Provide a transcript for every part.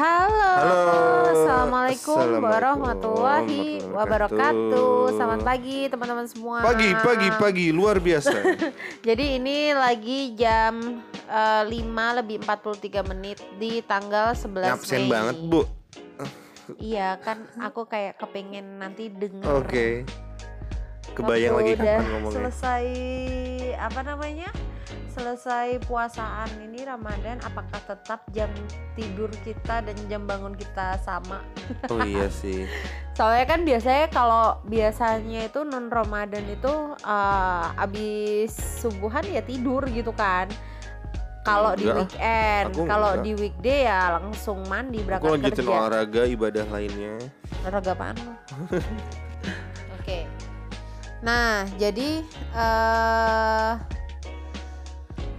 Halo. Halo. Assalamualkum Assalamualaikum warahmatullahi wabarakatuh. Selamat pagi teman-teman semua. Pagi, pagi, pagi, luar biasa. Jadi ini lagi jam eh, 5 lebih 43 menit di tanggal 11 Ngabsen Mei. banget, Bu. Iya kan aku kayak kepengen nanti denger. Oke. Kebayang waktu lagi udah kapan ngomongnya. selesai apa namanya? Selesai puasaan ini Ramadan apakah tetap jam tidur kita dan jam bangun kita sama? Oh iya sih. Soalnya kan biasanya kalau biasanya itu non Ramadan itu eh, abis subuhan ya tidur gitu kan. Kalau di weekend, kalau di weekday ya langsung mandi Aku berangkat lanjutin kerja. olahraga ibadah lainnya. Olahraga apaan? Oke. Nah, jadi eh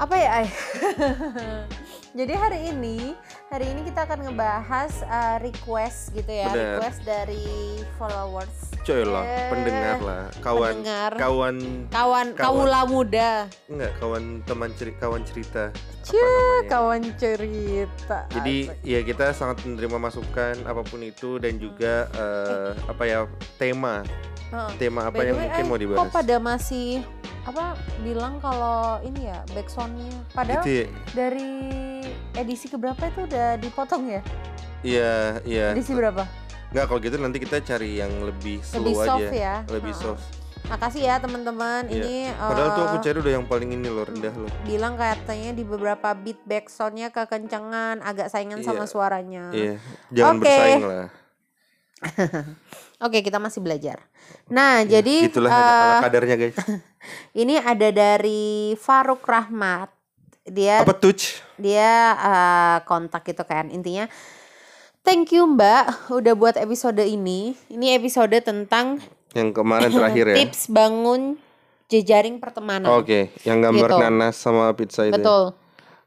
apa ya, Ay? jadi hari ini, hari ini kita akan ngebahas eh, request gitu ya, Benar. request dari followers. Coy lah, Eh, pendengar lah, kawan, pendengar. kawan, Kawan, kaula muda. enggak kawan teman cerita, kawan cerita. Apa Cie, kawan cerita. Jadi Asik. ya kita sangat menerima masukan apa pun itu dan juga eh, apa ya tema Heeh. tema apa By yang way, mungkin Ay, mau Kok dibahas. pada masih apa bilang kalau ini ya backsoundnya padahal Gitu ya? dari edisi keberapa itu udah dipotong ya? Iya, iya. Edisi berapa? Enggak kalau gitu nanti kita cari yang lebih slow Lebih soft aja. ya. Lebih Heeh. soft. Makasih ya teman-teman. Iya. Ini Padahal tuh aku eh, cari udah yang paling ini loh rendah loh. bilang katanya di beberapa beat backsoundnya kekencangan, agak saingan sama Iya. suaranya. Iya, jangan Oke. bersaing lah. Oke, kita masih belajar. Nah, jadi Itulah eh, ala kadarnya guys. ini ada dari Faruk Rahmat. Dia Apa touch? dia eh, kontak gitu kan intinya thank you mbak udah buat episode ini ini episode tentang Yang kemarin terakhir ya. tips bangun jejaring pertemanan Oke, yang gambar Gitu. nanas sama pizza itu. ya. betul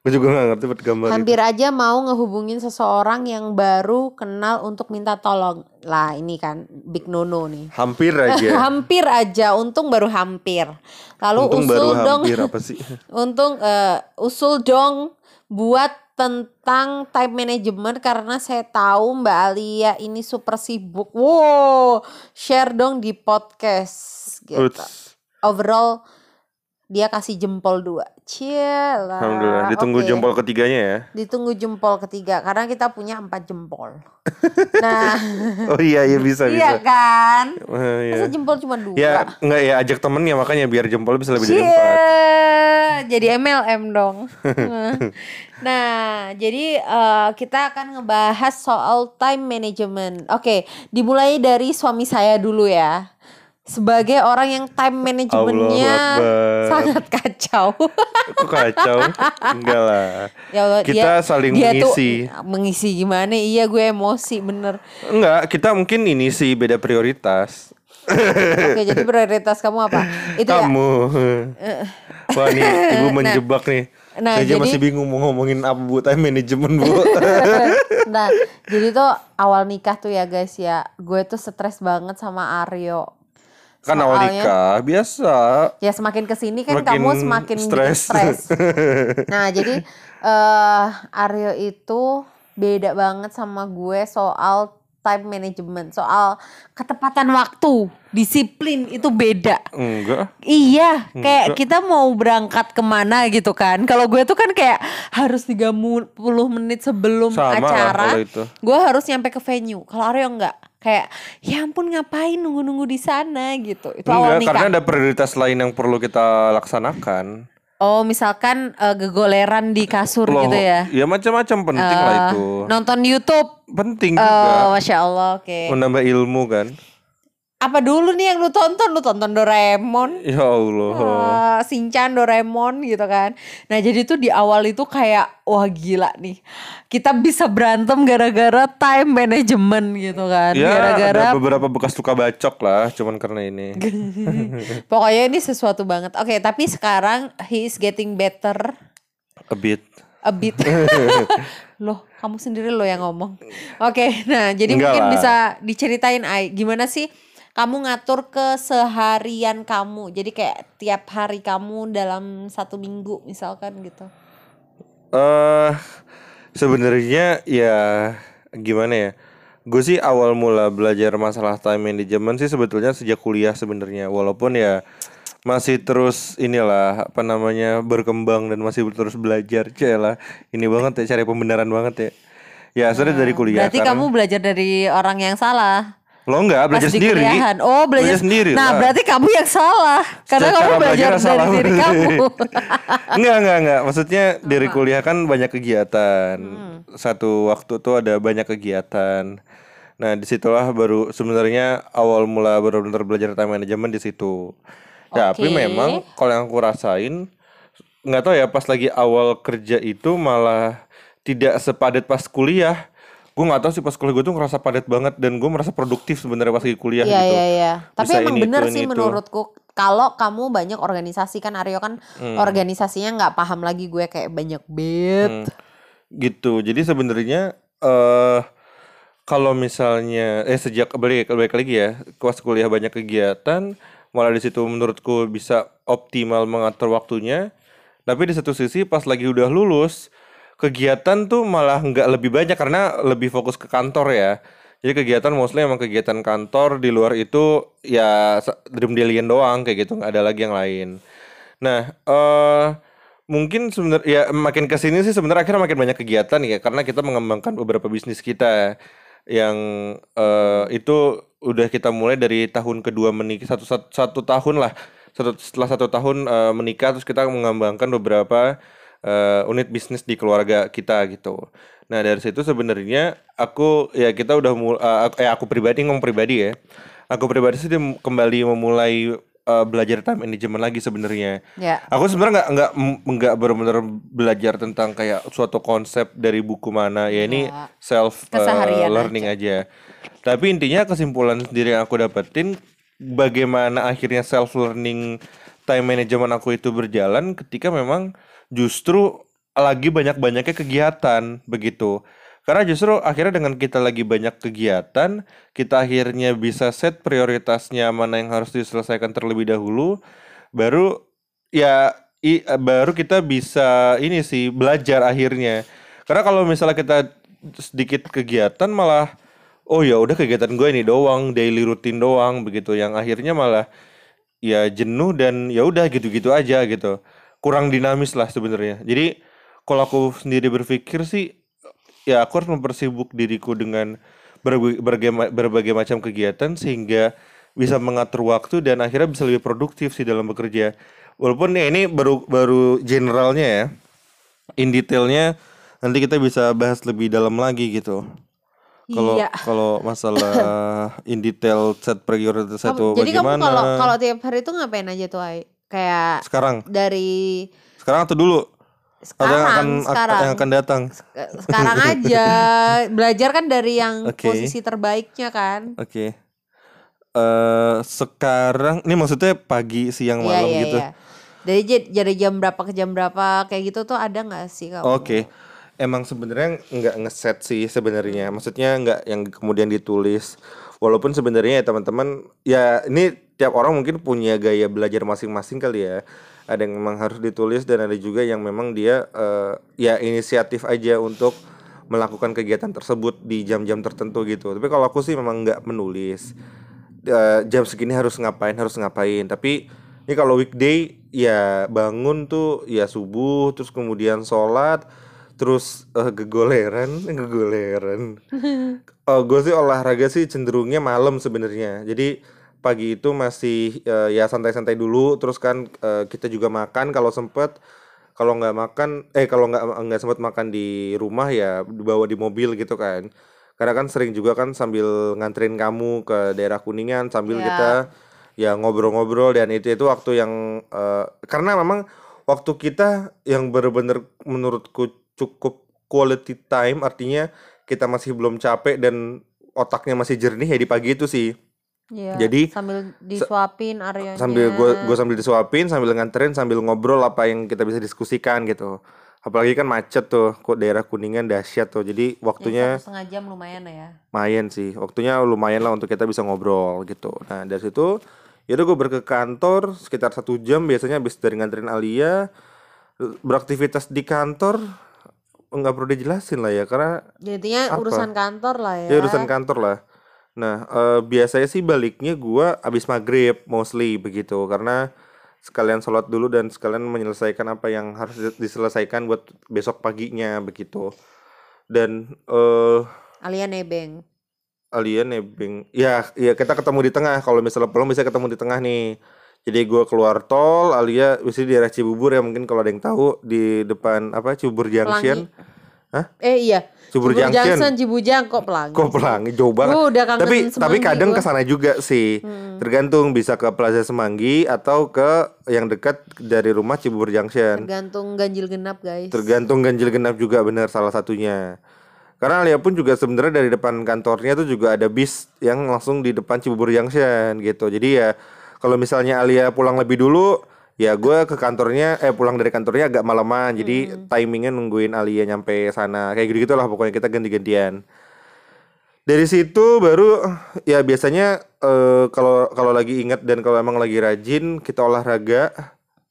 Gue juga gak ngerti buat gambar hampir aja mau ngehubungin seseorang yang baru kenal untuk minta tolong lah ini kan big nono nih itu. Hampir aja. hampir aja untung baru hampir lalu Untung usul baru dong hampir apa sih? Untung eh, usul dong buat tentang time management karena saya tahu Mbak Alia ini super sibuk. Wow, share dong di podcast gitu. Uts. Overall dia kasih jempol dua. Cielah. Alhamdulillah. Ditunggu Oke. jempol ketiganya ya. Ditunggu jempol ketiga karena kita punya empat jempol. nah, Oh iya, iya bisa iya bisa. kan? Oh, iya. Masa jempol cuma dua? Ya enggak ya ajak temennya makanya biar jempol bisa lebih dari Cie, empat. jadi MLM dong. nah, jadi eh, kita akan ngebahas soal time management. Oke, dimulai dari suami saya dulu ya. Sebagai orang yang time managementnya sangat kacau. Kok kacau? Enggak lah. ya Allah, Kita saling dia mengisi. Tuh, mengisi gimana? Iya, gue emosi bener. Enggak, kita mungkin ini sih beda prioritas. Oke, jadi prioritas kamu apa? Itu ya. Kamu. Wah nih ibu menjebak nih. Nah, Saya jadi- masih bingung mau ngomongin apa bu time management bu. nah, jadi tuh awal nikah tuh ya guys ya, gue tuh stres banget sama Aryo. Kan awal nikah biasa. Ya semakin ke sini kan Makin kamu semakin stres. stres. nah jadi eh Aryo itu beda banget sama gue soal time management, soal ketepatan waktu, disiplin itu beda. Enggak. Iya, kayak Enggak. kita mau berangkat ke mana gitu kan. Kalau gue tuh kan kayak harus 30 menit sebelum Sama acara, itu. gue harus nyampe ke venue. Kalau Aryo enggak, kayak ya ampun ngapain nunggu-nunggu di sana gitu. Itu awal Enggak, nikah. karena ada prioritas lain yang perlu kita laksanakan. Oh, misalkan eh, gegoleran di kasur Loh, gitu ya. Ya macam-macam penting lah Eh, itu. Nonton YouTube. Penting Oh, juga. masya Allah, oke. Menambah ilmu kan. Apa dulu nih yang lu tonton? Lu tonton Doraemon, Ya Allah. eh, Shinchan, Doraemon gitu kan. Nah, jadi tuh di awal itu kayak wah gila nih. Kita bisa berantem gara-gara time management gitu kan. Ya Gara-gara ada beberapa bekas luka bacok lah, cuman karena ini. pokoknya ini sesuatu banget. Oke, tapi sekarang he is getting better A bit. a bit. loh, kamu sendiri loh yang ngomong. Oke, nah jadi Enggak mungkin lah. bisa diceritain Ai, gimana sih kamu ngatur keseharian kamu? Jadi kayak tiap hari kamu dalam satu minggu misalkan gitu. eh sebenarnya ya gimana ya? Gue sih awal mula belajar masalah time management sih sebetulnya sejak kuliah sebenarnya. Walaupun ya masih terus inilah apa namanya berkembang dan masih terus belajar lah ini banget ya cari pembenaran banget ya ya sudah dari kuliah Berarti karena- kamu belajar dari orang yang salah. Lo enggak belajar Pas sendiri kuliahan. Oh, belajar, sendiri Nah, lah. berarti kamu yang salah. Karena Cara kamu belajar belajarnya dari diri kamu. enggak enggak enggak maksudnya dari kuliah kan banyak kegiatan Hmm. satu waktu tuh ada banyak kegiatan nah di situlah baru sebenarnya awal mula benar-benar belajar time management di situ tapi Oke. memang kalau yang aku rasain nggak tahu ya pas lagi awal kerja itu malah tidak sepadat pas kuliah gue nggak tahu sih pas kuliah gue tuh ngerasa padat banget dan gue merasa produktif sebenarnya pas lagi kuliah Iya, gitu iya, iya. Tapi Bisa emang ini, bener itu, sih menurutku. Kalau kamu banyak organisasi kan Aryo kan Hmm. organisasinya nggak paham lagi gue kayak banyak bet. Hmm, gitu jadi sebenarnya eh kalau misalnya eh sejak balik balik lagi ya pas kuliah banyak kegiatan malah di situ menurutku bisa optimal mengatur waktunya tapi di satu sisi pas lagi udah lulus kegiatan tuh malah nggak lebih banyak karena lebih fokus ke kantor ya. Jadi kegiatan mostly emang kegiatan kantor di luar itu ya dream dailyan doang kayak gitu. Nggak ada lagi yang lain. Nah eh mungkin sebenarnya ya makin ke sini sih sebenarnya akhirnya makin banyak kegiatan ya karena kita mengembangkan beberapa bisnis kita yang eh itu udah kita mulai dari tahun kedua menikah satu, satu satu tahun lah. Satu setelah satu tahun eh, menikah terus kita mengembangkan beberapa eh, unit bisnis di keluarga kita gitu nah dari situ sebenarnya aku ya kita udah mul eh, aku, eh, aku pribadi ngomong pribadi ya aku pribadi sih kembali memulai eh, belajar time management lagi sebenarnya Ya. Aku sebenarnya nggak nggak nggak benar-benar belajar tentang kayak suatu konsep dari buku mana ya ini Nggak. self uh, learning aja. Tapi intinya kesimpulan sendiri yang aku dapetin bagaimana akhirnya self learning time management aku itu berjalan ketika memang justru lagi banyak-banyaknya kegiatan begitu. Karena justru akhirnya dengan kita lagi banyak kegiatan, kita akhirnya bisa set prioritasnya mana yang harus diselesaikan terlebih dahulu, baru ya i- baru kita bisa ini sih belajar akhirnya. Karena kalau misalnya kita sedikit kegiatan malah oh ya udah kegiatan gue ini doang, daily routine doang begitu yang akhirnya malah ya jenuh dan ya udah gitu-gitu aja gitu. Kurang dinamis lah sebenarnya. Jadi kalau aku sendiri berpikir sih ya aku harus mempersibuk diriku dengan berbagai, berbagai, macam kegiatan sehingga bisa mengatur waktu dan akhirnya bisa lebih produktif sih dalam bekerja. Walaupun ya ini baru baru generalnya ya. In detailnya nanti kita bisa bahas lebih dalam lagi gitu. Kalau Iya. kalau masalah in detail set prioritas Kamu- itu jadi kamu bagaimana? kalau kalau tiap hari itu ngapain aja tuh Ai? Kayak sekarang dari sekarang atau dulu? Atau yang sekarang akan sekarang yang akan datang? Sekarang aja belajar kan dari yang Oke. posisi terbaiknya kan. Oke. eh sekarang ini maksudnya pagi, siang, Iya malam iya gitu. iya. Dari dari jam berapa ke jam berapa kayak gitu tuh ada nggak sih kamu? Oke. Emang sebenarnya nggak ngeset sih sebenarnya. Maksudnya nggak yang kemudian ditulis. Walaupun sebenarnya ya teman-teman ya ini tiap orang mungkin punya gaya belajar masing-masing kali ya. Ada yang memang harus ditulis dan ada juga yang memang dia eh, ya inisiatif aja untuk melakukan kegiatan tersebut di jam-jam tertentu gitu. Tapi kalau aku sih memang nggak menulis. Eh, jam segini harus ngapain harus ngapain. Tapi ini kalau weekday ya bangun tuh ya subuh terus kemudian sholat terus eh, gegoleran gegoleran oh, gue sih olahraga sih cenderungnya malam sebenarnya jadi pagi itu masih eh, ya santai-santai dulu terus kan eh, kita juga makan. Kalau sempet kalau nggak makan eh kalau nggak nggak sempet makan di rumah ya dibawa di mobil gitu kan. Karena kan sering juga kan sambil nganterin kamu ke daerah kuningan sambil Ya. kita ya ngobrol-ngobrol. Dan itu itu waktu yang eh, karena memang waktu kita yang bener-bener menurutku cukup quality time artinya kita masih belum capek dan otaknya masih jernih ya di pagi itu sih Iya, Jadi, sambil disuapin areanya. sambil gue gue sambil disuapin sambil nganterin sambil ngobrol apa yang kita bisa diskusikan gitu apalagi kan macet tuh kok daerah kuningan dahsyat tuh jadi Ya, waktunya satu setengah jam lumayan lah ya. lumayan sih waktunya lumayan lah untuk kita bisa ngobrol gitu nah dari situ yaudah gue berke kantor sekitar satu jam biasanya habis dari nganterin Alia beraktivitas di kantor nggak perlu dijelasin lah ya karena Jadinya Apa? urusan kantor lah ya. ya urusan kantor lah. Nah, eh, biasanya sih baliknya gua abis maghrib mostly begitu. Karena sekalian sholat dulu dan sekalian menyelesaikan apa yang harus di- diselesaikan buat besok paginya begitu. Dan eh Alia nebeng. Alia nebeng. Ya ya kita ketemu di tengah. Kalau misalnya pulang bisa ketemu di tengah nih. Jadi gua keluar tol Alia bisa di daerah Cibubur ya mungkin kalau ada yang tahu di depan apa Cibubur Junction Hah? Eh iya. Cibubur Junction. Cibujang kok pelangi. kok pelangi jauh banget Gua udah tapi Semanggi tapi kadang ke sana juga sih Hmm. tergantung bisa ke Plaza Semanggi atau ke yang dekat dari rumah Cibubur Junction Tergantung ganjil genap guys. tergantung ganjil genap juga benar salah satunya karena Alia pun juga sebenarnya dari depan kantornya tuh juga ada bis yang langsung di depan Cibubur Junction gitu jadi ya kalau misalnya Alia pulang lebih dulu ya gue ke kantornya eh pulang dari kantornya agak malaman jadi timingnya nungguin Alia nyampe sana. Kayak gitu gitulah pokoknya kita ganti-gantian. Dari situ baru ya biasanya eh, kalau kalau lagi ingat dan kalau emang lagi rajin kita olahraga.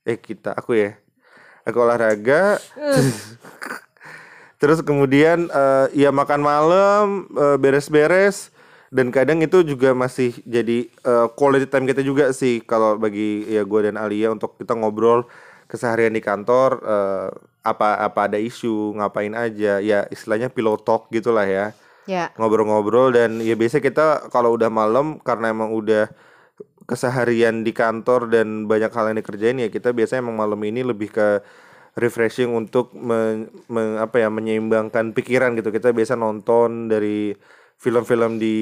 Eh kita aku ya. Aku olahraga. Terus kemudian eh, ya makan malam eh, beres-beres dan kadang itu juga masih jadi eh, quality time kita juga sih. Kalau bagi ya gue dan Alia untuk kita ngobrol keseharian di kantor eh, apa apa ada isu ngapain aja. Ya istilahnya pillow talk gitulah ya. Ya. ngobrol-ngobrol dan ya biasa kita kalau udah malam karena emang udah keseharian di kantor dan banyak hal yang dikerjain ya kita biasanya emang malam ini lebih ke refreshing untuk men- men- apa ya menyeimbangkan pikiran gitu. Kita biasa nonton dari film-film di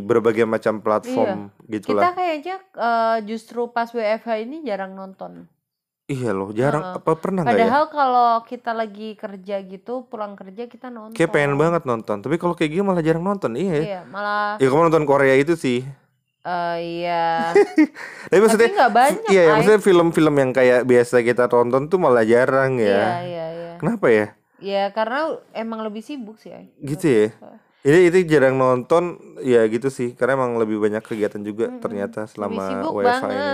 berbagai macam platform gitu Kita lah kayaknya eh, justru pas WFH ini jarang nonton. iya loh jarang Heeh. apa pernah nggak ya Padahal kalau kita lagi kerja gitu, pulang kerja kita nonton. kayak pengen banget nonton tapi kalau kayak gini malah jarang nonton iya ya Iya, malah ya kamu nonton Korea itu sih eh, iya. tapi maksudnya Tapi nggak banyak. Iya, ya, maksudnya film-film yang kayak biasa kita tonton tuh malah jarang Iya, ya. iya, iya. Kenapa ya? Ya karena emang lebih sibuk sih, Ay. Gitu ya. Ini itu jarang nonton ya gitu sih, karena emang lebih banyak kegiatan juga ternyata Lebih selama WFH ini.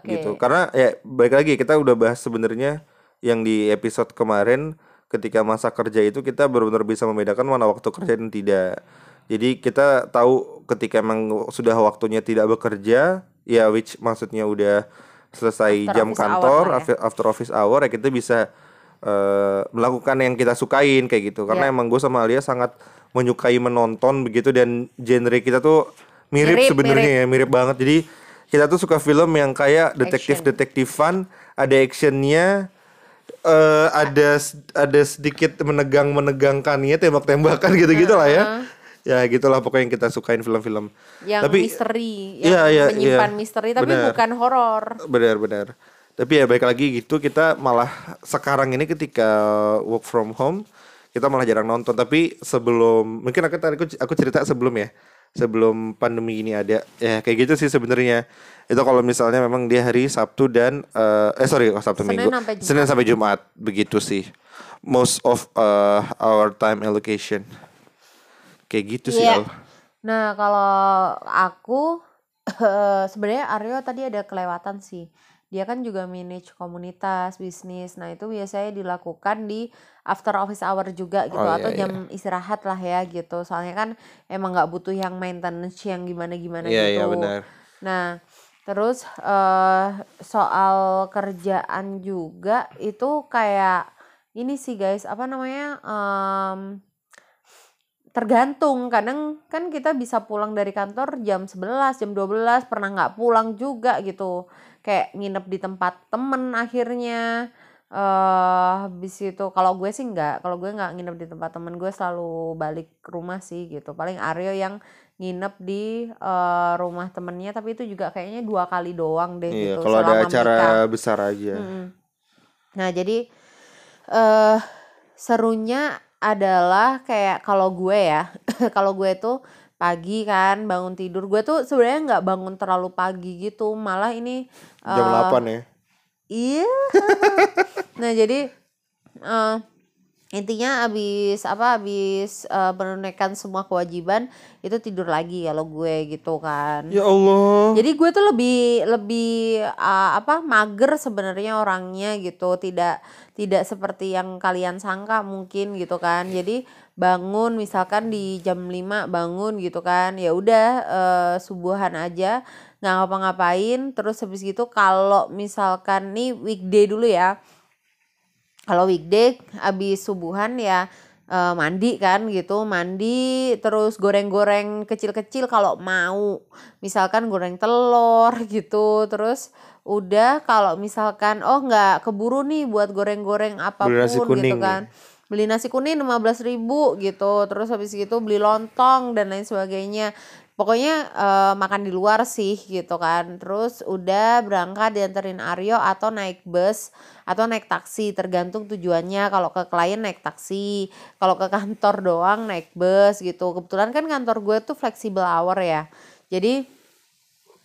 Oke. Gitu. Karena ya balik lagi kita udah bahas sebenarnya yang di episode kemarin ketika masa kerja itu kita benar-benar bisa membedakan mana waktu kerja dan tidak. Jadi kita tahu ketika emang sudah waktunya tidak bekerja, ya which maksudnya udah selesai After jam hour kantor, lah ya. after, office hour ya kita bisa eh, melakukan yang kita sukain kayak gitu. Karena Ya. emang gue sama Alia sangat menyukai menonton begitu dan genre kita tuh mirip, Mirip, sebenarnya ya, mirip banget. Jadi kita tuh suka film yang kayak detektif-detektifan, ada actionnya, eh ada ada sedikit menegang menegangkannya, tembak-tembakan gitu-gitu lah ya. Ya gitulah pokoknya yang kita sukain film-film. Yang Tapi- misteri, Iya, yang iya, menyimpan iya. misteri tapi Benar. bukan horor. Benar-benar. Tapi ya baik lagi gitu kita malah sekarang ini ketika work from home kita malah jarang nonton. Tapi sebelum mungkin aku tadi aku, aku cerita sebelum ya sebelum pandemi ini ada ya kayak gitu sih sebenarnya itu kalau misalnya memang dia hari Sabtu dan eh, eh sorry oh, Sabtu Senin Minggu sampai Jumat. Senin sampai Jumat begitu sih most of uh, our time allocation kayak gitu sih Iya. Al. Nah, kalau aku sebenarnya Aryo tadi ada kelewatan sih. Dia kan juga manage komunitas, bisnis. Nah, itu biasanya dilakukan di after office hour juga gitu Oh, iya, atau iya. jam istirahat lah ya gitu. Soalnya kan emang nggak butuh yang maintenance yang gimana-gimana Iya gitu. iya benar. Nah, terus eh soal kerjaan juga itu kayak ini sih guys, apa namanya? em, tergantung. Kadang kan kita bisa pulang dari kantor jam 11, jam 12, pernah nggak pulang juga gitu. Kayak nginep di tempat temen akhirnya. eh habis itu kalau gue sih nggak, kalau gue nggak nginep di tempat temen, gue selalu balik ke rumah sih gitu. Paling Aryo yang nginep di eh, rumah temennya tapi itu juga kayaknya dua kali doang deh Iya gitu kalau ada acara menikah. besar aja. Mm-mm. Nah jadi eh serunya adalah kayak kalau gue ya kalau gue tuh pagi kan bangun tidur gue tuh sebenarnya nggak bangun terlalu pagi gitu malah ini Jam eh, 8 ya. Iya. nah jadi eh intinya abis apa abis uh, menunaikan semua kewajiban itu tidur lagi kalau gue gitu kan Ya Allah. jadi gue tuh lebih lebih uh, apa mager sebenarnya orangnya gitu tidak tidak seperti yang kalian sangka mungkin gitu kan jadi bangun misalkan di jam 5 bangun gitu kan. Ya udah uh, subuhan aja nggak ngapa-ngapain. Terus habis gitu kalau misalkan nih weekday dulu ya. Kalau weekday abis subuhan ya uh, mandi kan gitu. Mandi terus goreng-goreng kecil-kecil kalau mau. Misalkan goreng telur gitu. Terus udah kalau misalkan oh nggak keburu nih buat goreng-goreng apa pun gitu kan beli nasi kuning 15.000 ribu gitu terus habis gitu beli lontong dan lain sebagainya. Pokoknya uh, makan di luar sih gitu kan. Terus udah berangkat dianterin Aryo atau naik bus atau naik taksi tergantung tujuannya. Kalau ke klien naik taksi kalau ke kantor doang naik bus gitu. Kebetulan kan kantor gue tuh flexible hour ya. Jadi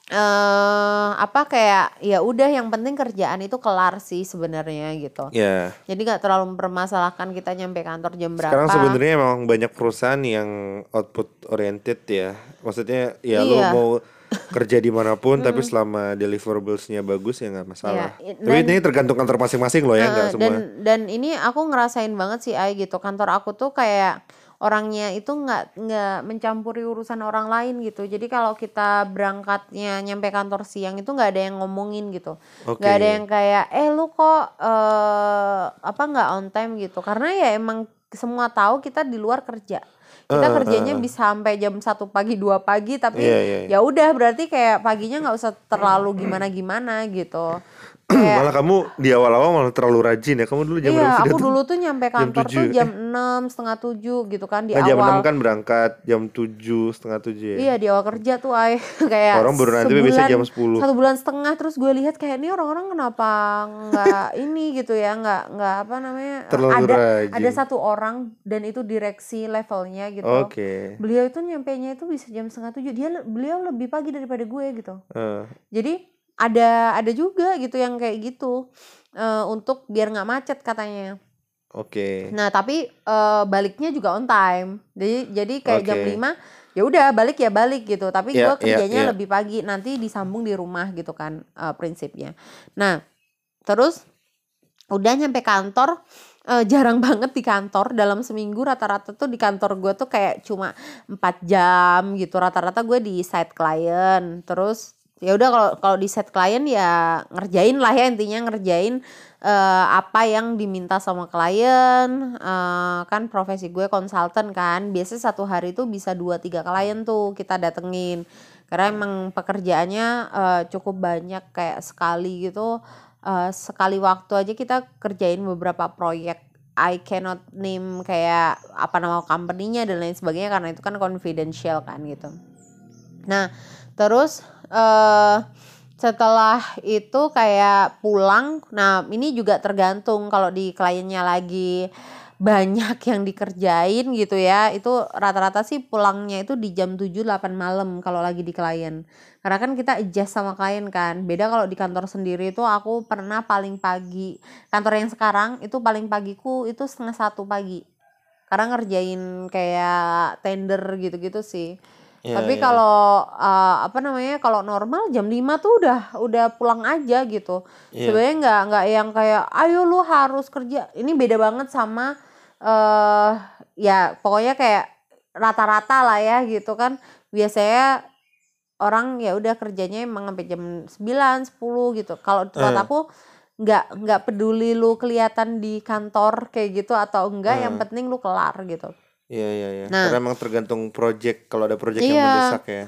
eh apa kayak ya udah yang penting kerjaan itu kelar sih sebenarnya gitu. Ya. Jadi nggak terlalu mempermasalahkan kita nyampe kantor jam berapa. Sekarang sebenarnya memang banyak perusahaan yang output oriented ya. Maksudnya ya lo Iya. mau kerja di mana pun tapi selama deliverablesnya bagus ya nggak masalah. Iya, Tapi dan- ini tergantung kantor masing-masing loh ya nggak Heeh, semua. dan dan ini aku ngerasain banget sih Ai gitu kantor aku tuh kayak orangnya itu nggak nggak mencampuri urusan orang lain gitu. Jadi kalau kita berangkatnya nyampe kantor siang itu nggak ada yang ngomongin gitu. Nggak ada yang kayak eh lu kok eh apa nggak on time? gitu. Karena ya emang semua tahu kita di luar kerja. Kita Eh, kerjanya eh, eh. bisa sampai jam satu pagi dua pagi tapi Iya, iya, iya. ya udah berarti kayak paginya nggak usah terlalu gimana gimana gitu kayak malah kamu di awal-awal malah terlalu rajin ya. Kamu dulu jam Iya, aku dulu tuh nyampe kantor tuh 7. jam 6, setengah 7 gitu kan di Nah, jam awal. 6 kan berangkat, jam 7 setengah 7 ya. Iya, di awal kerja tuh ay kayak Orang baru nanti biasanya jam 10. Satu bulan setengah terus gue lihat kayak ini orang-orang kenapa nggak ini gitu ya, nggak nggak apa namanya? Terlalu ada rajin. ada satu orang dan itu direksi levelnya gitu. Oke. Beliau itu nyampe nya itu bisa jam setengah tujuh. Dia beliau lebih pagi daripada gue gitu. Eh, Jadi ada ada juga gitu yang kayak gitu eh, untuk biar nggak macet katanya. Oke. Nah, tapi eh, baliknya juga on time. Jadi jadi kayak jam Oke. 5 ya udah balik ya balik gitu. Tapi Iya, gua iya, kerjanya iya. lebih pagi, nanti disambung di rumah gitu kan eh, prinsipnya. Nah, terus udah nyampe kantor eh, jarang banget di kantor dalam seminggu rata-rata tuh di kantor gue tuh kayak cuma empat jam gitu rata-rata gue di site client terus ya udah kalau kalau di site client ya ngerjain lah ya intinya ngerjain eh, apa yang diminta sama klien. Eh, kan profesi gue konsultan kan biasanya satu hari tuh bisa dua tiga klien tuh kita datengin. Karena emang pekerjaannya eh, cukup banyak kayak sekali gitu. Eh, sekali waktu aja kita kerjain beberapa proyek. I cannot name kayak apa nama company-nya dan lain sebagainya karena itu kan confidential kan gitu. Nah, terus eh setelah itu kayak pulang, nah ini juga tergantung kalau di kliennya lagi banyak yang dikerjain gitu ya. Itu rata-rata sih pulangnya itu di jam 7 8 malam kalau lagi di klien. Karena kan kita adjust sama klien kan. Beda kalau di kantor sendiri itu aku pernah paling pagi. Kantor yang sekarang itu paling pagiku itu setengah satu pagi. Karena ngerjain kayak tender gitu-gitu sih. Ya, Tapi ya. kalau uh, apa namanya kalau normal jam 5 tuh udah udah pulang aja gitu. Iya. Sebenarnya nggak nggak yang kayak ayo lu harus kerja. Ini beda banget sama eh ya pokoknya kayak rata-rata lah ya gitu kan. Biasanya orang ya udah kerjanya emang sampai jam 9, 10 gitu. Kalau di tempat Eh. aku nggak nggak peduli lu kelihatan di kantor kayak gitu atau enggak, yang Eh. penting lu kelar gitu. Iya iya iya. Nah. Karena emang tergantung project kalau ada project yang Iya. mendesak ya.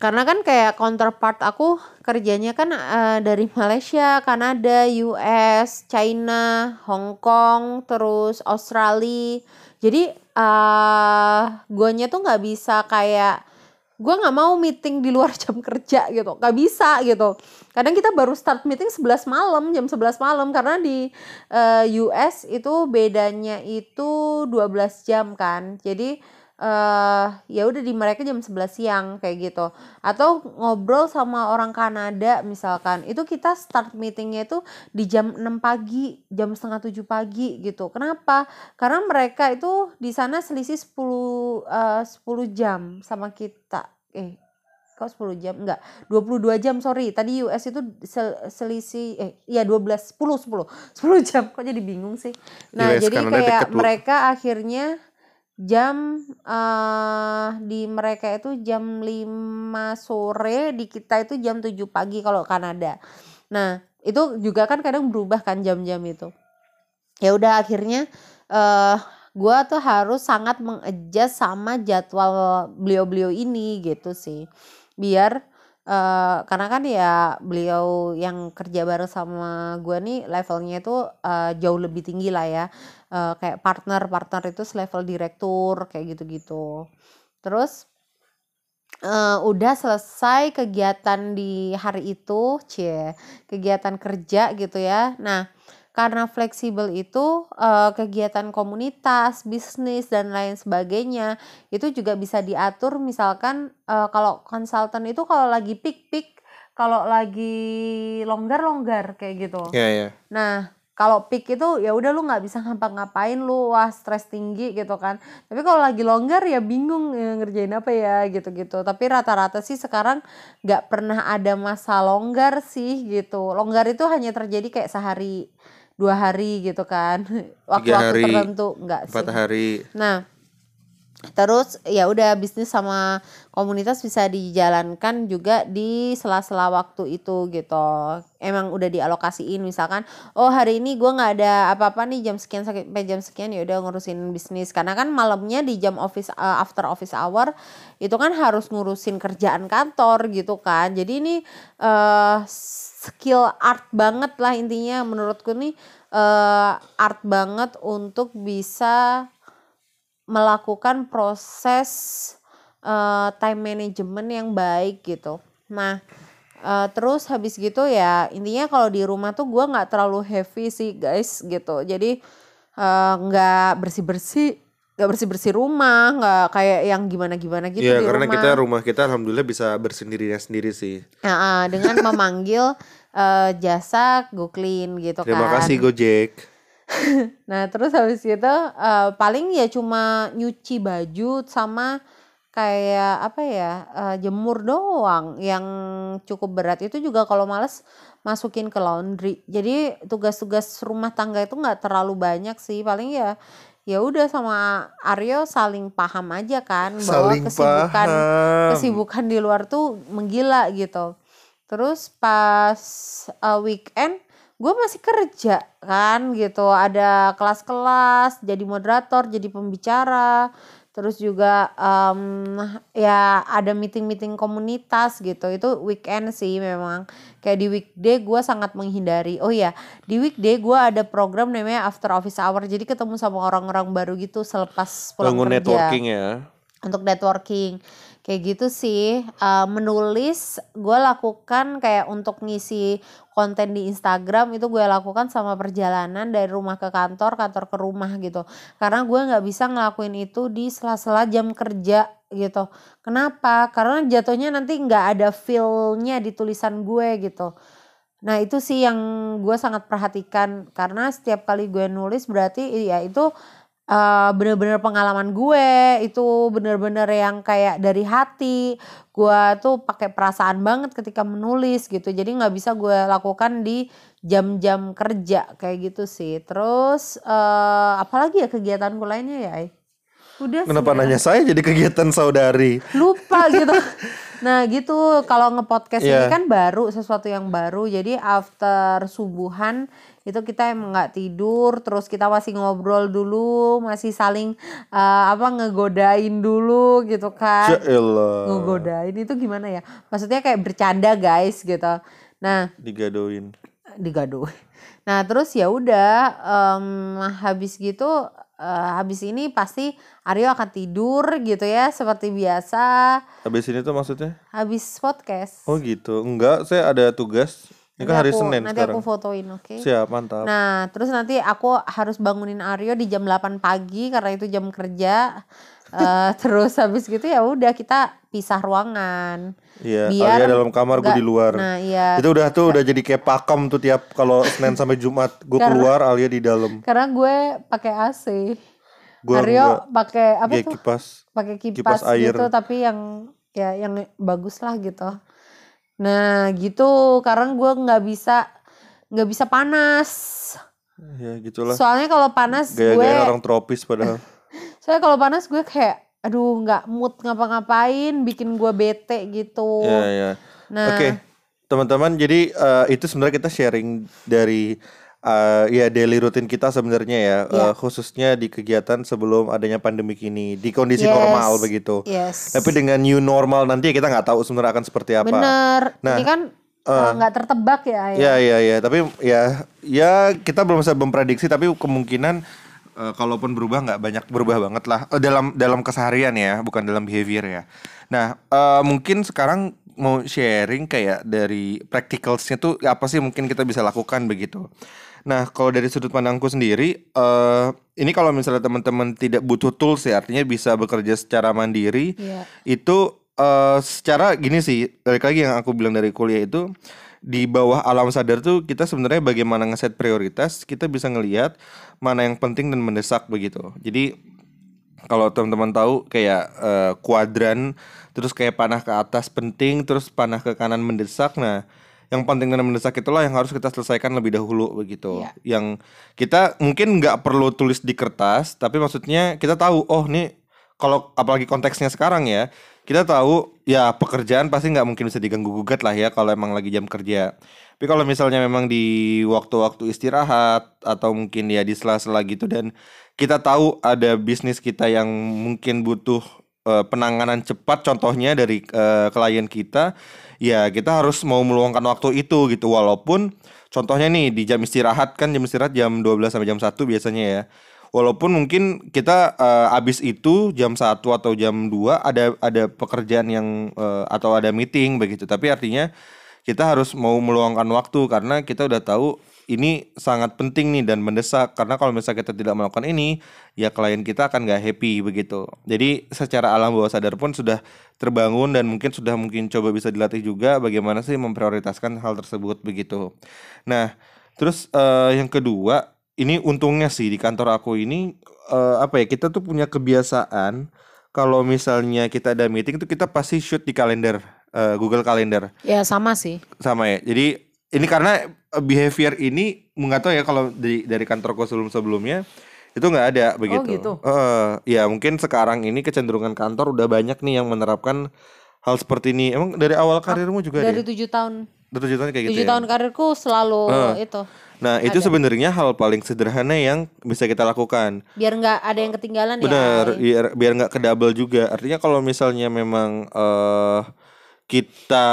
Karena kan kayak counterpart aku kerjanya kan eh, dari Malaysia, Kanada, US, China, Hong Kong, terus Australia. Jadi eh guanya tuh nggak bisa kayak gua nggak mau meeting di luar jam kerja gitu, nggak bisa gitu. Kadang kita baru start meeting 11 malam jam 11 malam karena di eh, US itu bedanya itu 12 jam kan. Jadi eh ya udah di mereka jam 11 siang kayak gitu. Atau ngobrol sama orang Kanada misalkan itu kita start meetingnya itu di jam 6 pagi jam setengah 7 pagi gitu. Kenapa? Karena mereka itu di sana selisih 10 eh, 10 jam sama kita. Eh kok 10 jam? Enggak 22 jam sorry. Tadi US itu sel- selisih eh iya 12 10 10 10 jam kok jadi bingung sih? Nah US jadi kayak deket, Bu. mereka akhirnya jam eh di mereka itu jam 5 sore di kita itu jam 7 pagi kalau Kanada. Nah itu juga kan kadang berubah kan jam-jam itu. Ya udah akhirnya eh gua tuh harus sangat mengadjust sama jadwal beliau-beliau ini gitu sih biar eh karena kan ya beliau yang kerja bareng sama gua nih levelnya itu eh, jauh lebih tinggi lah ya. Eh, kayak partner partner itu selevel direktur kayak gitu-gitu. Terus eh, udah selesai kegiatan di hari itu cie kegiatan kerja gitu ya. Nah karena fleksibel itu eh, kegiatan komunitas bisnis dan lain sebagainya itu juga bisa diatur misalkan eh, kalau konsultan itu kalau lagi peak kalau lagi longgar longgar kayak gitu Ya ya. Nah, kalau peak itu ya udah lu nggak bisa ngapa-ngapain lu wah stres tinggi gitu kan. Tapi kalau lagi longgar ya bingung ya, ngerjain apa ya gitu-gitu. Tapi rata-rata sih sekarang nggak pernah ada masa longgar sih gitu. Longgar itu hanya terjadi kayak sehari dua hari gitu kan. Waktu-waktu tertentu nggak sih. Empat hari. Nah, terus ya udah bisnis sama komunitas bisa dijalankan juga di sela-sela waktu itu gitu. Emang udah dialokasiin misalkan, oh hari ini gua nggak ada apa-apa nih jam sekian sampai jam sekian ya udah ngurusin bisnis. Karena kan malamnya di jam office uh, after office hour itu kan harus ngurusin kerjaan kantor gitu kan. Jadi ini eh skill art banget lah intinya menurutku nih eh art banget untuk bisa melakukan proses eh, time management yang baik gitu. Nah, eh, terus habis gitu ya intinya kalau di rumah tuh gua nggak terlalu heavy sih guys gitu. Jadi eh, nggak bersih bersih, nggak bersih bersih rumah, nggak kayak yang gimana gimana gitu Iya di karena rumah. kita rumah kita alhamdulillah bisa bersendirinya sendiri sih. Nah, dengan memanggil eh, jasa go clean gitu Terima kan. kasih Gojek. Nah, terus habis itu eh, paling ya cuma nyuci baju sama kayak apa ya eh, jemur doang yang cukup berat itu juga kalau males masukin ke laundry. Jadi tugas-tugas rumah tangga itu nggak terlalu banyak sih paling ya ya udah sama Aryo saling paham aja kan bahwa Saling kesibukan paham. kesibukan di luar tuh menggila gitu. Terus pas uh, weekend gue masih kerja kan gitu. Ada kelas-kelas jadi moderator jadi pembicara. Terus juga em, ya ada meeting-meeting komunitas gitu. Itu weekend sih memang. Kayak di weekday gue sangat menghindari. Oh ya di weekday gue ada program namanya after office hour. Jadi ketemu sama orang-orang baru gitu selepas pulang Bangun kerja. networking ya. untuk networking. Kayak gitu sih. Eh, menulis gue lakukan kayak untuk ngisi konten di Instagram itu gue lakukan sama perjalanan dari rumah ke kantor kantor ke rumah gitu. Karena gue nggak bisa ngelakuin itu di sela-sela jam kerja gitu. Kenapa? Karena jatuhnya nanti nggak ada feel-nya di tulisan gue gitu. Nah itu sih yang gue sangat perhatikan. Karena setiap kali gue nulis berarti ya itu eh, bener-bener pengalaman gue itu bener-bener yang kayak dari hati. Gue tuh pakai perasaan banget ketika menulis gitu. Jadi nggak bisa gue lakukan di jam-jam kerja kayak gitu sih. Terus eh, apalagi ya kegiatanku lainnya ya udah sih. Kenapa ya nanya saya jadi kegiatan saudari? lupa gitu. Nah gitu. Kalau ngepodcast ini Iya. kan baru sesuatu yang baru. Jadi after subuhan itu kita emang nggak tidur terus kita masih ngobrol dulu masih saling eh, apa ngegodain dulu gitu kan Jaelah. ngegodain itu gimana ya maksudnya kayak bercanda guys gitu nah Digadoin. digaduh. Nah terus ya udah em, habis gitu eh, habis ini pasti Aryo akan tidur gitu ya seperti biasa Habis ini tuh maksudnya? habis podcast. Oh gitu. Enggak, saya ada tugas. Ini kan hari aku- Senin Nanti sekarang. aku fotoin, oke? Siap, mantap. Nah, terus nanti aku harus bangunin Aryo di jam 8 pagi karena itu jam kerja. Eh, terus habis gitu ya udah kita pisah ruangan. Iya, biar Alia dalam kamar gue di luar. Nah, iya. Itu udah tuh udah jadi kayak pakem tuh tiap kalau Senin sampai Jumat gue keluar Alia di dalam. Karena gue pakai AC. Gua Aryo pakai apa Kayak tuh? kipas. Pakai kipas, kipas air. gitu tapi yang ya yang bagus lah gitu. Nah, gitu. Karena gue nggak bisa nggak bisa panas. Ya gitulah. Soalnya kalau panas gue Gaya-gaya orang tropis padahal. Soalnya kalau panas gue kayak aduh nggak mood ngapa-ngapain, bikin gue bete gitu. Iya, iya. Nah, Oke, teman-teman. Jadi eh, itu sebenarnya kita sharing dari eh, ya daily routine kita sebenarnya ya, Iya. eh, khususnya di kegiatan sebelum adanya pandemi ini, di kondisi Yes. normal begitu. yes. Tapi dengan new normal nanti kita nggak tahu sebenarnya akan seperti apa. Bener. Nah, Ini kan eh, nggak tertebak ya, ya. Ya ya ya, tapi ya ya kita belum bisa memprediksi tapi kemungkinan eh, kalaupun berubah nggak banyak berubah banget lah Eh, dalam dalam keseharian ya, bukan dalam behavior ya. Nah, eh, mungkin sekarang mau sharing kayak dari practicalsnya tuh apa sih mungkin kita bisa lakukan begitu. Nah, kalau dari sudut pandangku sendiri, eh ini kalau misalnya teman-teman tidak butuh tools ya, artinya bisa bekerja secara mandiri, Iya. itu eh secara gini sih, balik lagi yang aku bilang dari kuliah itu di bawah alam sadar tuh kita sebenarnya bagaimana ngeset prioritas, kita bisa ngelihat mana yang penting dan mendesak begitu. Jadi kalau teman-teman tahu kayak eh, kuadran terus kayak panah ke atas penting terus panah ke kanan mendesak nah yang penting dan mendesak itulah yang harus kita selesaikan lebih dahulu begitu Iya. yang kita mungkin nggak perlu tulis di kertas tapi maksudnya kita tahu oh nih kalau apalagi konteksnya sekarang ya kita tahu ya pekerjaan pasti nggak mungkin bisa diganggu gugat lah ya kalau emang lagi jam kerja tapi kalau misalnya memang di waktu-waktu istirahat atau mungkin ya di sela-sela gitu dan kita tahu ada bisnis kita yang mungkin butuh eh, penanganan cepat contohnya dari eh, klien kita ya kita harus mau meluangkan waktu itu gitu. Walaupun contohnya nih di jam istirahat kan jam istirahat jam 12 sampai jam 1 biasanya ya. Walaupun mungkin kita eh, abis itu jam 1 atau jam 2 ada ada pekerjaan yang eh, atau ada meeting begitu. Tapi artinya kita harus mau meluangkan waktu karena kita udah tahu ini sangat penting nih dan mendesak karena kalau misalnya kita tidak melakukan ini ya klien kita akan gak happy begitu jadi secara alam bawah sadar pun sudah terbangun dan mungkin sudah mungkin coba bisa dilatih juga bagaimana sih memprioritaskan hal tersebut begitu nah terus eh, yang kedua ini untungnya sih di kantor aku ini eh, apa ya kita tuh punya kebiasaan kalau misalnya kita ada meeting tuh kita pasti shoot di kalender eh, Google Calendar Ya sama sih. sama ya. Jadi ini karena behavior ini nggak tahu ya kalau dari dari kantorku sebelum sebelumnya itu nggak ada begitu. gitu. Eh, ya mungkin sekarang ini kecenderungan kantor udah banyak nih yang menerapkan hal seperti ini. Emang dari awal karirmu juga Dari ya? tujuh tahun, Dari tujuh tahun kayak gitu tujuh ya? tahun karirku selalu Eh. itu. Nah itu sebenarnya hal paling sederhana yang bisa kita lakukan. Biar nggak ada yang ketinggalan Bener, ya. biar biar nggak kedouble juga. Artinya kalau misalnya memang eh kita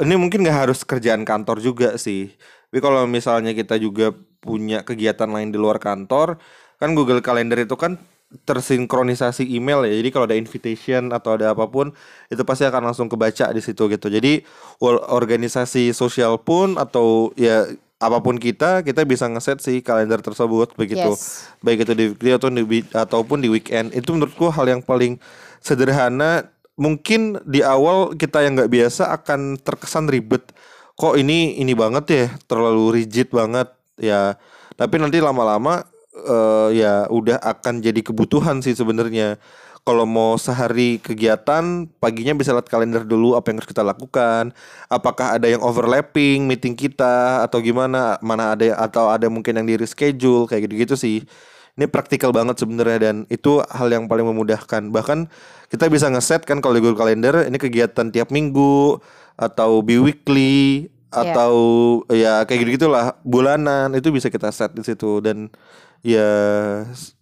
ini mungkin nggak harus kerjaan kantor juga sih. Tapi kalau misalnya kita juga punya kegiatan lain di luar kantor, kan Google Calendar itu kan tersinkronisasi email ya. Jadi kalau ada invitation atau ada apa pun itu pasti akan langsung kebaca di situ gitu. Jadi organisasi sosial pun atau ya apa pun kita kita bisa ngeset si kalender tersebut begitu Yes. baik itu di weekly atau di ataupun di weekend itu menurutku hal yang paling sederhana mungkin di awal kita yang nggak biasa akan terkesan ribet kok ini ini banget ya terlalu rigid banget ya. Tapi nanti lama-lama eh, ya udah akan jadi kebutuhan sih sebenarnya. Kalau mau sehari kegiatan paginya bisa lihat kalender dulu apa yang harus kita lakukan. Apakah ada yang overlapping meeting kita atau gimana? Mana ada atau ada mungkin yang di reschedule kayak gitu-gitu sih. Ini praktikal banget sebenarnya dan itu hal yang paling memudahkan. Bahkan kita bisa ngeset kan kalau di Google Calendar ini kegiatan tiap minggu atau bi-weekly Iya. atau ya kayak gitu gitulah bulanan itu bisa kita set di situ. Dan ya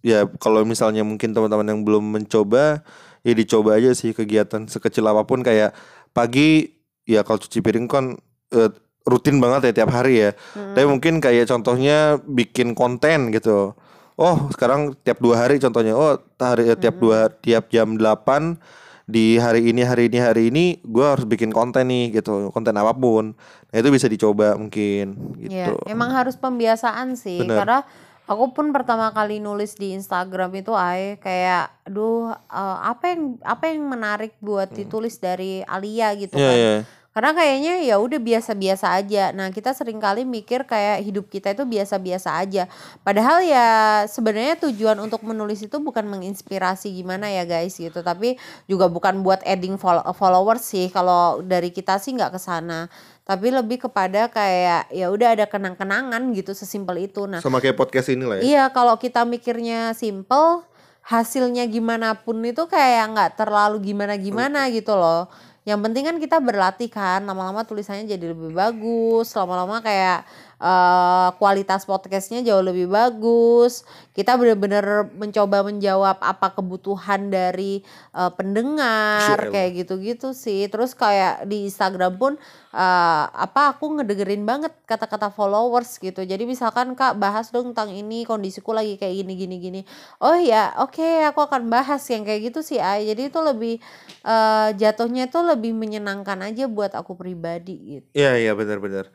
ya kalau misalnya mungkin teman-teman yang belum mencoba ya dicoba aja sih kegiatan sekecil apa pun. Kayak pagi ya kalau cuci piring kan eh, rutin banget ya tiap hari ya. Tapi mungkin kayak contohnya bikin konten gitu. Oh sekarang tiap dua hari contohnya. Oh hari tiap dua tiap jam 8 di hari ini hari ini hari ini gue harus bikin konten nih gitu konten apa pun nah itu bisa dicoba mungkin Ya, gitu emang harus pembiasaan sih Bener. karena aku pun pertama kali nulis di Instagram itu ay kayak aduh eh, apa yang apa yang menarik buat ditulis dari Alia gitu Iya, kan. iya. Karena kayaknya ya udah biasa-biasa aja. Nah, kita sering kali mikir kayak hidup kita itu biasa-biasa aja. Padahal ya sebenarnya tujuan untuk menulis itu bukan menginspirasi gimana ya guys gitu, tapi juga bukan buat adding fol- followers sih. Kalau dari kita sih nggak ke sana. Tapi lebih kepada kayak ya udah ada kenang-kenangan gitu sesimpel itu. Nah, sama kayak podcast ini lah ya Iya, kalau kita mikirnya simple, hasilnya gimana pun itu kayak nggak terlalu gimana-gimana gitu loh. Yang penting kan kita berlatih kan, lama-lama tulisannya jadi lebih bagus, lama-lama kayak eh, kualitas podcastnya jauh lebih bagus. Kita bener-bener mencoba menjawab apa kebutuhan dari eh, pendengar Syel. kayak gitu-gitu sih. Terus kayak di Instagram pun eh, apa aku ngedengerin banget kata-kata followers gitu. Jadi misalkan Kak bahas dong tentang ini kondisiku lagi kayak gini gini gini. Oh ya, oke aku akan bahas yang kayak gitu sih Ay. Jadi itu lebih eh, jatuhnya itu lebih menyenangkan aja buat aku pribadi gitu. Iya iya benar-benar.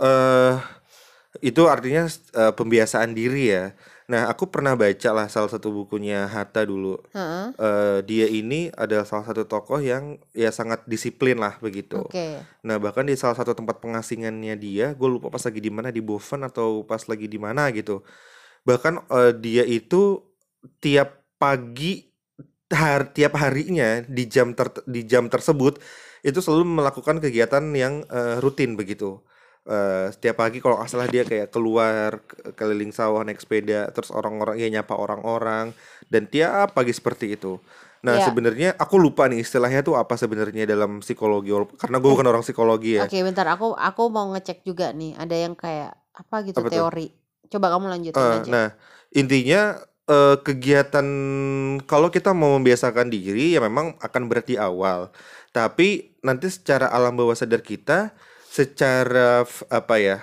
Eh itu artinya eh, pembiasaan diri ya. Nah aku pernah baca lah salah satu bukunya Hatta dulu. Heeh. Eh dia ini adalah salah satu tokoh yang ya sangat disiplin lah begitu. Oke. Nah bahkan di salah satu tempat pengasingannya dia, gue lupa pas lagi di mana di Boven atau pas lagi di mana gitu. Bahkan eh, dia itu tiap pagi har, tiap harinya di jam ter- di jam tersebut itu selalu melakukan kegiatan yang eh, rutin begitu. Eh, setiap pagi kalau salah dia kayak keluar ke- keliling sawah naik sepeda terus orang-orang ya nyapa orang-orang dan tiap pagi seperti itu. Nah Ya. sebenarnya aku lupa nih istilahnya tuh apa sebenarnya dalam psikologi karena gue bukan orang psikologi ya. Oke, bentar aku aku mau ngecek juga nih. Ada yang kayak apa gitu Apa tuh? teori. Coba kamu lanjutin Eh, aja. nah intinya eh, kegiatan kalau kita mau membiasakan diri ya memang akan berat di awal. Tapi nanti secara alam bawah sadar kita, secara apa ya?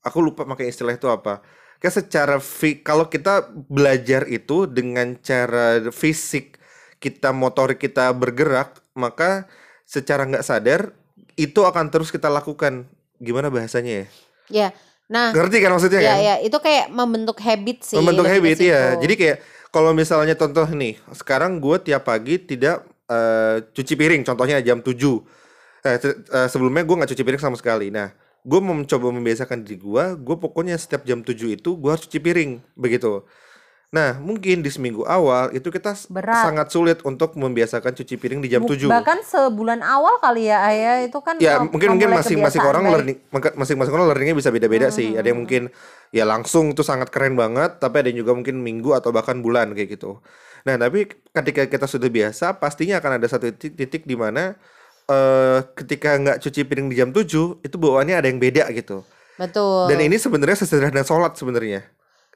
Aku lupa pakai istilah itu apa. Kayak secara kalau kita belajar itu dengan cara fisik kita motorik kita bergerak, maka secara nggak sadar itu akan terus kita lakukan. Gimana bahasanya ya? Ya. Nah, Ngerti kan maksudnya ya kan? ya itu kayak membentuk habit sih. membentuk habit ya jadi kayak kalau misalnya contoh nih sekarang gue tiap pagi tidak eh, cuci piring contohnya jam 7 eh, eh, sebelumnya gue nggak cuci piring sama sekali. Nah gue mau mencoba membiasakan diri gue gue pokoknya setiap jam 7 itu gue harus cuci piring begitu. Nah mungkin di seminggu awal itu kita Berat. sangat sulit untuk membiasakan cuci piring di jam Bu- 7 Bahkan sebulan awal kali ya Ayah itu kan ya mungkin mungkin masing-masing orang baik. learning masing-masing orang learningnya bisa beda-beda sih. Ada yang mungkin ya langsung tuh sangat keren banget tapi ada yang juga mungkin minggu atau bahkan bulan kayak gitu. Nah tapi ketika kita sudah biasa pastinya akan ada satu titik, titik di mana eh ketika nggak cuci piring di jam 7 itu bawaannya ada yang beda gitu Betul. dan ini sebenarnya sesederhana sholat sebenarnya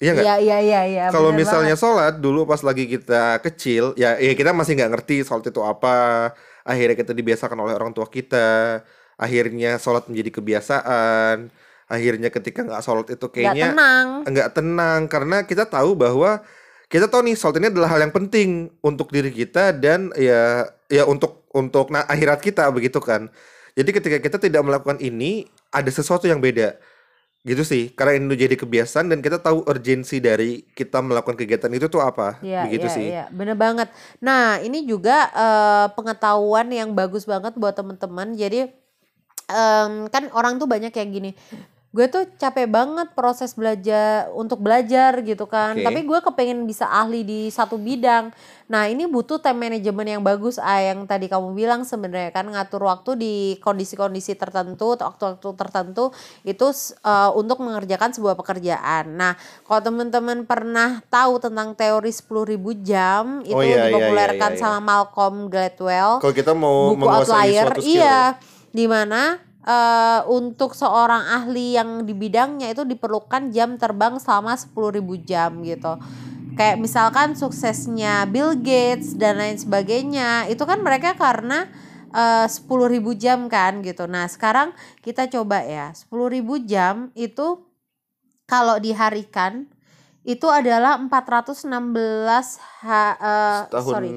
iya nggak Iya iya iya iya. kalau misalnya banget. sholat dulu pas lagi kita kecil ya ya kita masih nggak ngerti sholat itu apa akhirnya kita dibiasakan oleh orang tua kita akhirnya sholat menjadi kebiasaan akhirnya ketika nggak sholat itu nggak kayaknya tenang. nggak tenang karena kita tahu bahwa kita tahu nih sholat ini adalah hal yang penting untuk diri kita dan ya ya untuk untuk nah akhirat kita begitu kan jadi ketika kita tidak melakukan ini ada sesuatu yang beda gitu sih karena ini jadi kebiasaan dan kita tahu urgensi dari kita melakukan kegiatan itu tuh apa Iya, begitu iya, sih iya, bener banget. Nah, ini juga eh, pengetahuan yang bagus banget buat teman-teman. Jadi em, kan orang tuh banyak yang gini. Gue tuh capek banget proses belajar untuk belajar gitu kan. Oke. Tapi gue kepengen bisa ahli di satu bidang. Nah, ini butuh time management yang bagus, ah yang tadi kamu bilang sebenarnya kan ngatur waktu di kondisi-kondisi tertentu, waktu-waktu tertentu itu eh, untuk mengerjakan sebuah pekerjaan. Nah, kalau teman-teman pernah tahu tentang teori 10.000 jam itu Oh, iya, iya, dipopulerkan iya, iya, sama Malcolm Gladwell kalau kita mau buku menguasai outlier suatu skill iya di mana eh, untuk seorang ahli yang di bidangnya itu diperlukan jam terbang selama 10.000 jam gitu kayak misalkan suksesnya Bill Gates dan lain sebagainya itu kan mereka karena eh, 10.000 jam kan gitu nah sekarang kita coba ya 10.000 jam itu kalau diharikan itu adalah 416 ha, eh, Tahun sorry.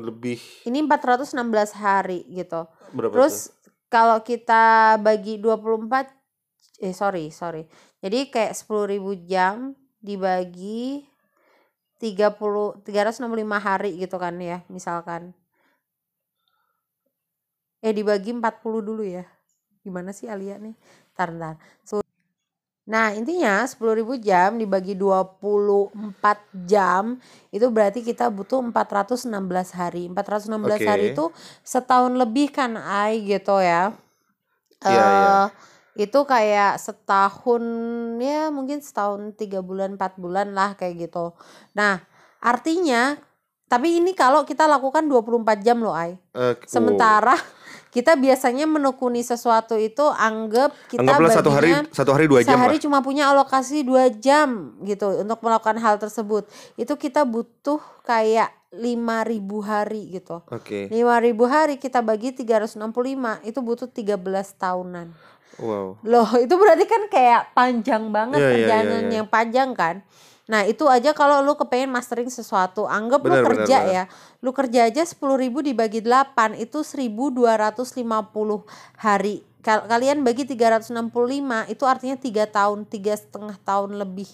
lebih Ini 416 hari gitu. berapa Terus kalau kita bagi 24 eh sorry, sorry. Jadi kayak 10.000 jam dibagi 30 365 hari gitu kan ya, misalkan. Eh dibagi 40 dulu ya. Gimana sih Alia nih? Ntar, ntar. Nah, intinya 10.000 jam dibagi 24 jam itu berarti kita butuh 416 hari. 416 hari Oke. itu setahun lebih kan Ai gitu ya. Iya, iya. eh itu kayak setahun ya mungkin setahun tiga bulan empat bulan lah kayak gitu. Nah artinya tapi ini kalau kita lakukan 24 jam loh Ai. Oh. Sementara kita biasanya menekuni sesuatu itu anggap kita Anggaplah satu hari baginya satu hari dua jam sehari lah. cuma punya alokasi dua jam gitu untuk melakukan hal tersebut. Itu kita butuh kayak 5000 hari gitu. Oke. 5000 hari kita bagi 365 itu butuh 13 tahunan. Wow. Loh, itu berarti kan kayak panjang banget Iya, iya, iya, perjalanan iya. yang panjang kan. Nah, itu aja kalau lu kepengen mastering sesuatu, anggap lu Benar, benar, kerja benar. ya. Lu kerja aja 10.000 dibagi 8 itu 1250 hari. Kal- kalian bagi 365 itu artinya tiga tahun, tiga setengah tahun lebih.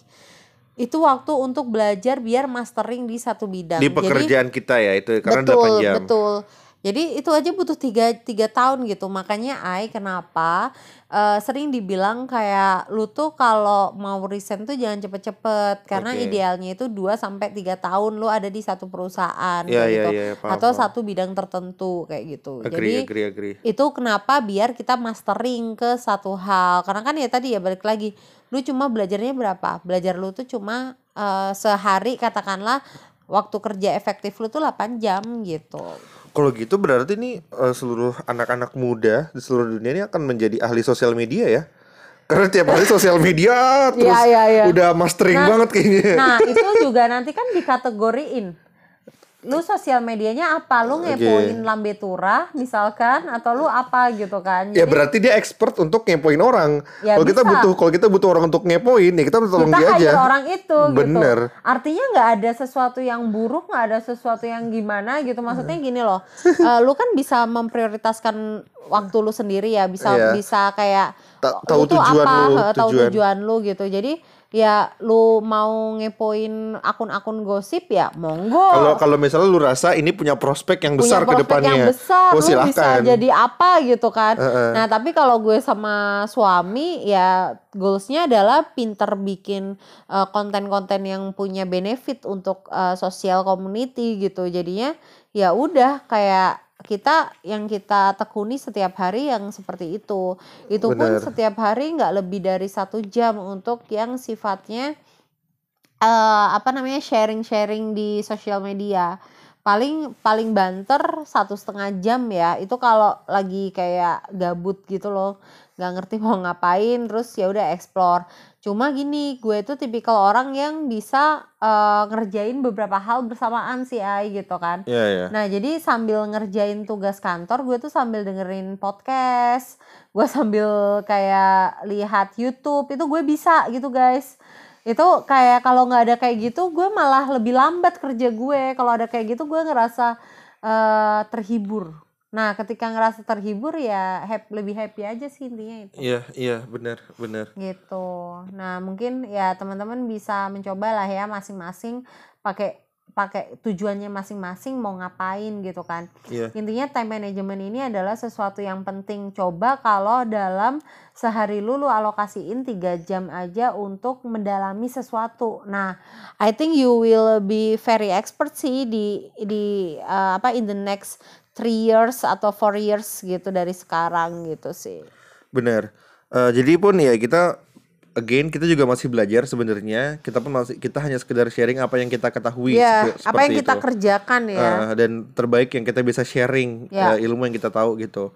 Itu waktu untuk belajar biar mastering di satu bidang. Di Jadi- pekerjaan kita ya itu karena betul 8 jam. betul jadi itu aja butuh tiga tiga tahun gitu. Makanya Ai kenapa eh, sering dibilang kayak lu tuh kalau mau resign tuh jangan cepet-cepet. Karena Oke. idealnya itu 2 sampai tiga tahun lu ada di satu perusahaan kayak iya, gitu. iya, paham, atau paham. satu bidang tertentu kayak gitu. Agree, jadi agree, agree. itu kenapa biar kita mastering ke satu hal. Karena kan ya tadi ya balik lagi lu cuma belajarnya berapa? Belajar lu tuh cuma eh, sehari katakanlah waktu kerja efektif lu tuh 8 jam gitu Kalau gitu berarti nih eh, seluruh anak-anak muda di seluruh dunia ini akan menjadi ahli sosial media ya. Karena tiap hari sosial media terus Iya, iya, iya. udah mastering Nah, banget kayaknya. Nah itu juga nanti kan dikategoriin Lu sosial medianya apa? Lu ngepoin lambe turah misalkan Atau lu apa gitu kan ya Jadi berarti dia expert untuk ngepoin orang. Ya, kalau kita butuh kalau kita butuh orang untuk ngepoin ya kita tolong kita dia aja. hire orang itu Bener. gitu Artinya nggak ada sesuatu yang buruk nggak ada sesuatu yang gimana gitu Maksudnya gini loh eh, Lu kan bisa memprioritaskan waktu lu sendiri ya Bisa Iya. bisa kayak tahu tujuan apa lu, tahu tujuan. tujuan lu gitu Jadi ya lu mau ngepoin akun-akun gosip ya monggo Kalau kalau misalnya lu rasa ini punya prospek yang besar punya ke depannya. yang besar oh, lu bisa jadi apa gitu kan Heeh. nah tapi kalau gue sama suami ya goalsnya adalah pinter bikin eh, konten-konten yang punya benefit untuk eh, sosial community gitu jadinya ya udah kayak kita yang kita tekuni setiap hari yang seperti itu. Itu pun Bener. setiap hari nggak lebih dari satu jam untuk yang sifatnya eh apa namanya sharing-sharing di sosial media. Paling paling banter satu setengah jam ya. Itu kalau lagi kayak gabut gitu loh nggak ngerti mau ngapain terus ya udah explore cuma gini gue tuh tipikal orang yang bisa eh, ngerjain beberapa hal bersamaan sih ay gitu kan Iya ya. Nah, jadi sambil ngerjain tugas kantor, gue tuh sambil dengerin podcast, gue sambil kayak lihat YouTube, itu gue bisa gitu guys. Itu kayak kalau nggak ada kayak gitu, gue malah lebih lambat kerja gue. Kalau ada kayak gitu, gue ngerasa eh, terhibur. Nah, ketika ngerasa terhibur ya hap- lebih happy aja sih intinya itu Iya, iya, benar, benar. gitu. Nah, mungkin ya teman-teman bisa mencoba lah ya masing-masing pakai pakai tujuannya masing-masing mau ngapain gitu kan. Iya. Intinya time management ini adalah sesuatu yang penting. Coba kalau dalam sehari lu lu alokasiin 3 jam aja untuk mendalami sesuatu. Nah, I think you will be very expert sih di di uh, apa in the next three years atau four years gitu dari sekarang gitu sih. Benar. Eh, jadi pun ya kita again kita juga masih belajar sebenarnya. Kita pun masih kita hanya sekedar sharing apa yang kita ketahui Ya, sepe- apa yang seperti kita itu. kerjakan ya. Eh, dan terbaik yang kita bisa sharing Ya. eh, ilmu yang kita tahu gitu.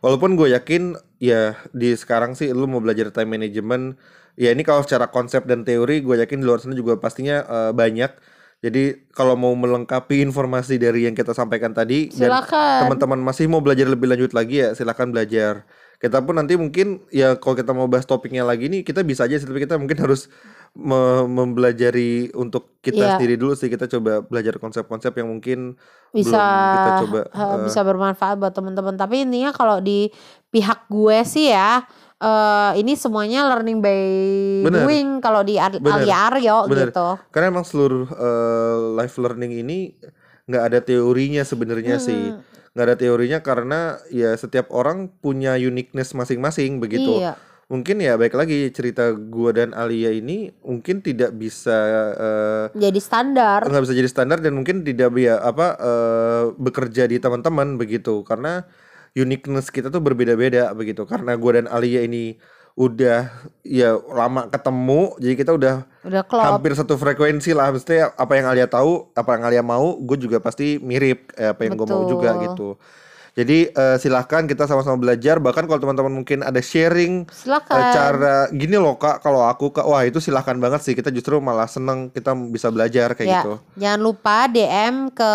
Walaupun gue yakin ya di sekarang sih lu mau belajar time management ya ini kalau secara konsep dan teori gue yakin di luar sana juga pastinya eh, banyak. Jadi kalau mau melengkapi informasi dari yang kita sampaikan tadi Silakan. teman-teman masih mau belajar lebih lanjut lagi ya silakan belajar. kita pun nanti mungkin ya kalau kita mau bahas topiknya lagi nih kita bisa aja sih tapi kita mungkin harus me- mempelajari untuk kita Iya. sendiri dulu sih kita coba belajar konsep-konsep yang mungkin bisa belum kita coba eh, bisa bermanfaat buat teman-teman tapi intinya kalau di pihak gue sih ya eh ini semuanya learning by Bener. doing kalau di Ar- Bener. Alia Aryo Bener. gitu karena emang seluruh eh, life learning ini nggak ada teorinya sebenarnya sih Mm-mm. nggak ada teorinya karena ya setiap orang punya uniqueness masing-masing begitu iya mungkin ya baik lagi cerita gua dan Alia ini mungkin tidak bisa eh, jadi standar nggak bisa jadi standar dan mungkin tidak ya apa eh, bekerja di teman-teman begitu karena uniqueness kita tuh berbeda-beda begitu. Karena gua dan Alia ini udah ya lama ketemu jadi kita udah udah klop. hampir satu frekuensi lah. Maksudnya apa yang Alia tahu apa yang Alia mau gue juga pasti mirip eh, apa yang gue mau juga gitu. Jadi eh, silahkan kita sama-sama belajar. Bahkan kalau teman-teman mungkin ada sharing eh, silakan. cara gini loh kak kalau aku kak wah itu silahkan banget sih. Kita justru malah seneng kita bisa belajar kayak Ya, gitu. jangan lupa DM ke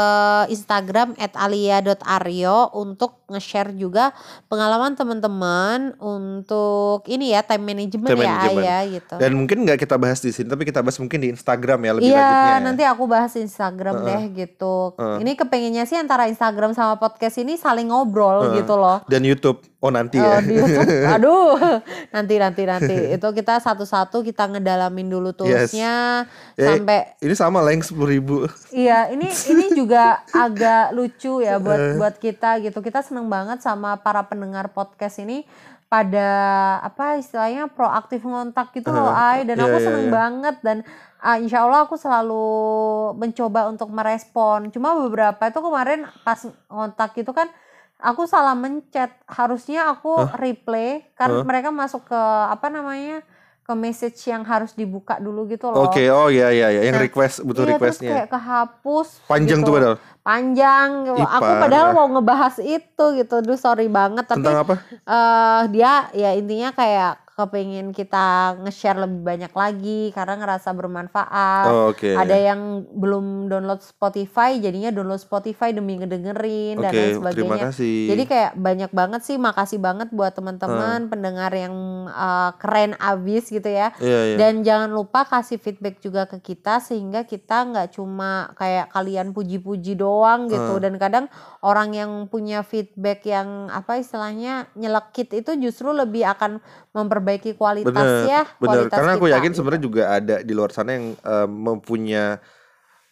Instagram @alia.aryo untuk nge-share juga pengalaman teman-teman untuk ini ya time management Time ya management. ya gitu. dan mungkin nggak kita bahas di sini tapi kita bahas mungkin di Instagram ya lebih Iya, lanjutnya ya. nanti aku bahas Instagram deh gitu. Ini kepengennya sih antara Instagram sama podcast ini saling ngobrol gitu loh. dan YouTube oh nanti ya di YouTube. Aduh, nanti nanti nanti itu kita satu-satu kita ngedalamin dulu toolsnya Eh, sampai ini sama lah yang sepuluh ribu Iya, ini ini juga agak lucu ya Eh. buat buat kita gitu. Kita seneng banget sama para pendengar podcast ini pada apa istilahnya proaktif ngontak gitu loh, Ay. Dan Iya, aku iya, seneng iya. banget dan ah, insya Allah aku selalu mencoba untuk merespon. Cuma beberapa itu kemarin pas ngontak itu kan aku salah mencet. Harusnya aku replay karena mereka masuk ke apa namanya ke message yang harus dibuka dulu gitu loh. oke oh ya ya ya yang Nah, request butuh iya, terus requestnya. kayak kehapus panjang gitu. tuh padahal? Panjang. Ih, aku padahal mau ngebahas itu gitu. Duh sorry banget tapi tentang apa? eh dia ya intinya kayak kepingin kita nge-share lebih banyak lagi karena ngerasa bermanfaat. Oh, oke. Ada yang belum download Spotify jadinya download Spotify demi ngedengerin dan Oke, lain terima sebagainya. kasih. jadi kayak banyak banget sih makasih banget buat teman-teman pendengar yang eh, keren abis gitu ya. Iya, iya. dan jangan lupa kasih feedback juga ke kita sehingga kita nggak cuma kayak kalian puji-puji doang gitu. Dan kadang orang yang punya feedback yang apa istilahnya nyelekit itu justru lebih akan memperbaiki kualitas bener, ya bener. kualitas Karena aku kita, yakin gitu. sebenarnya juga ada di luar sana yang eh, mempunya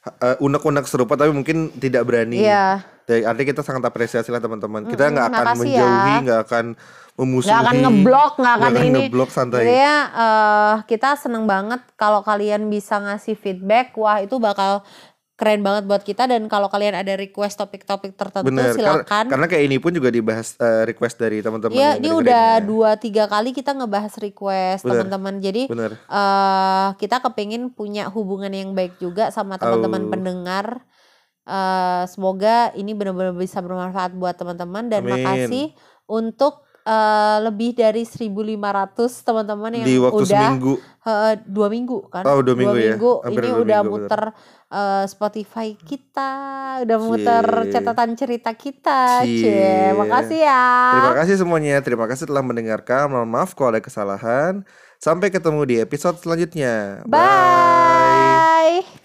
eh, unek-unek serupa tapi mungkin tidak berani. Iya. Jadi artinya kita sangat apresiasi lah teman-teman. Kita nggak akan makasih menjauhi, ya. nggak akan memusuhi, nggak akan ngeblok nggak akan ini ngeblok santai. Jadi ya eh, kita seneng banget kalau kalian bisa ngasih feedback wah itu bakal keren banget buat kita dan kalau kalian ada request topik-topik tertentu Bener, silakan karena kayak ini pun juga dibahas eh, request dari teman-teman. Iya, ini udah dua tiga kali kita ngebahas request teman-teman. Jadi Bener. eh kita kepingin punya hubungan yang baik juga sama teman-teman Au. pendengar. Eh semoga ini benar-benar bisa bermanfaat buat teman-teman dan Amin. makasih untuk eh, lebih dari 1.500 teman-teman yang Di waktu udah seminggu. eh, dua minggu kan? Oh, dua minggu ya. Hampir Ini dua udah minggu, muter eh, Spotify kita, udah muter Cie. catatan cerita kita. Cie. Cie, makasih ya. Terima kasih semuanya. Terima kasih telah mendengarkan. Mohon maaf kalau ada kesalahan. Sampai ketemu di episode selanjutnya. Bye.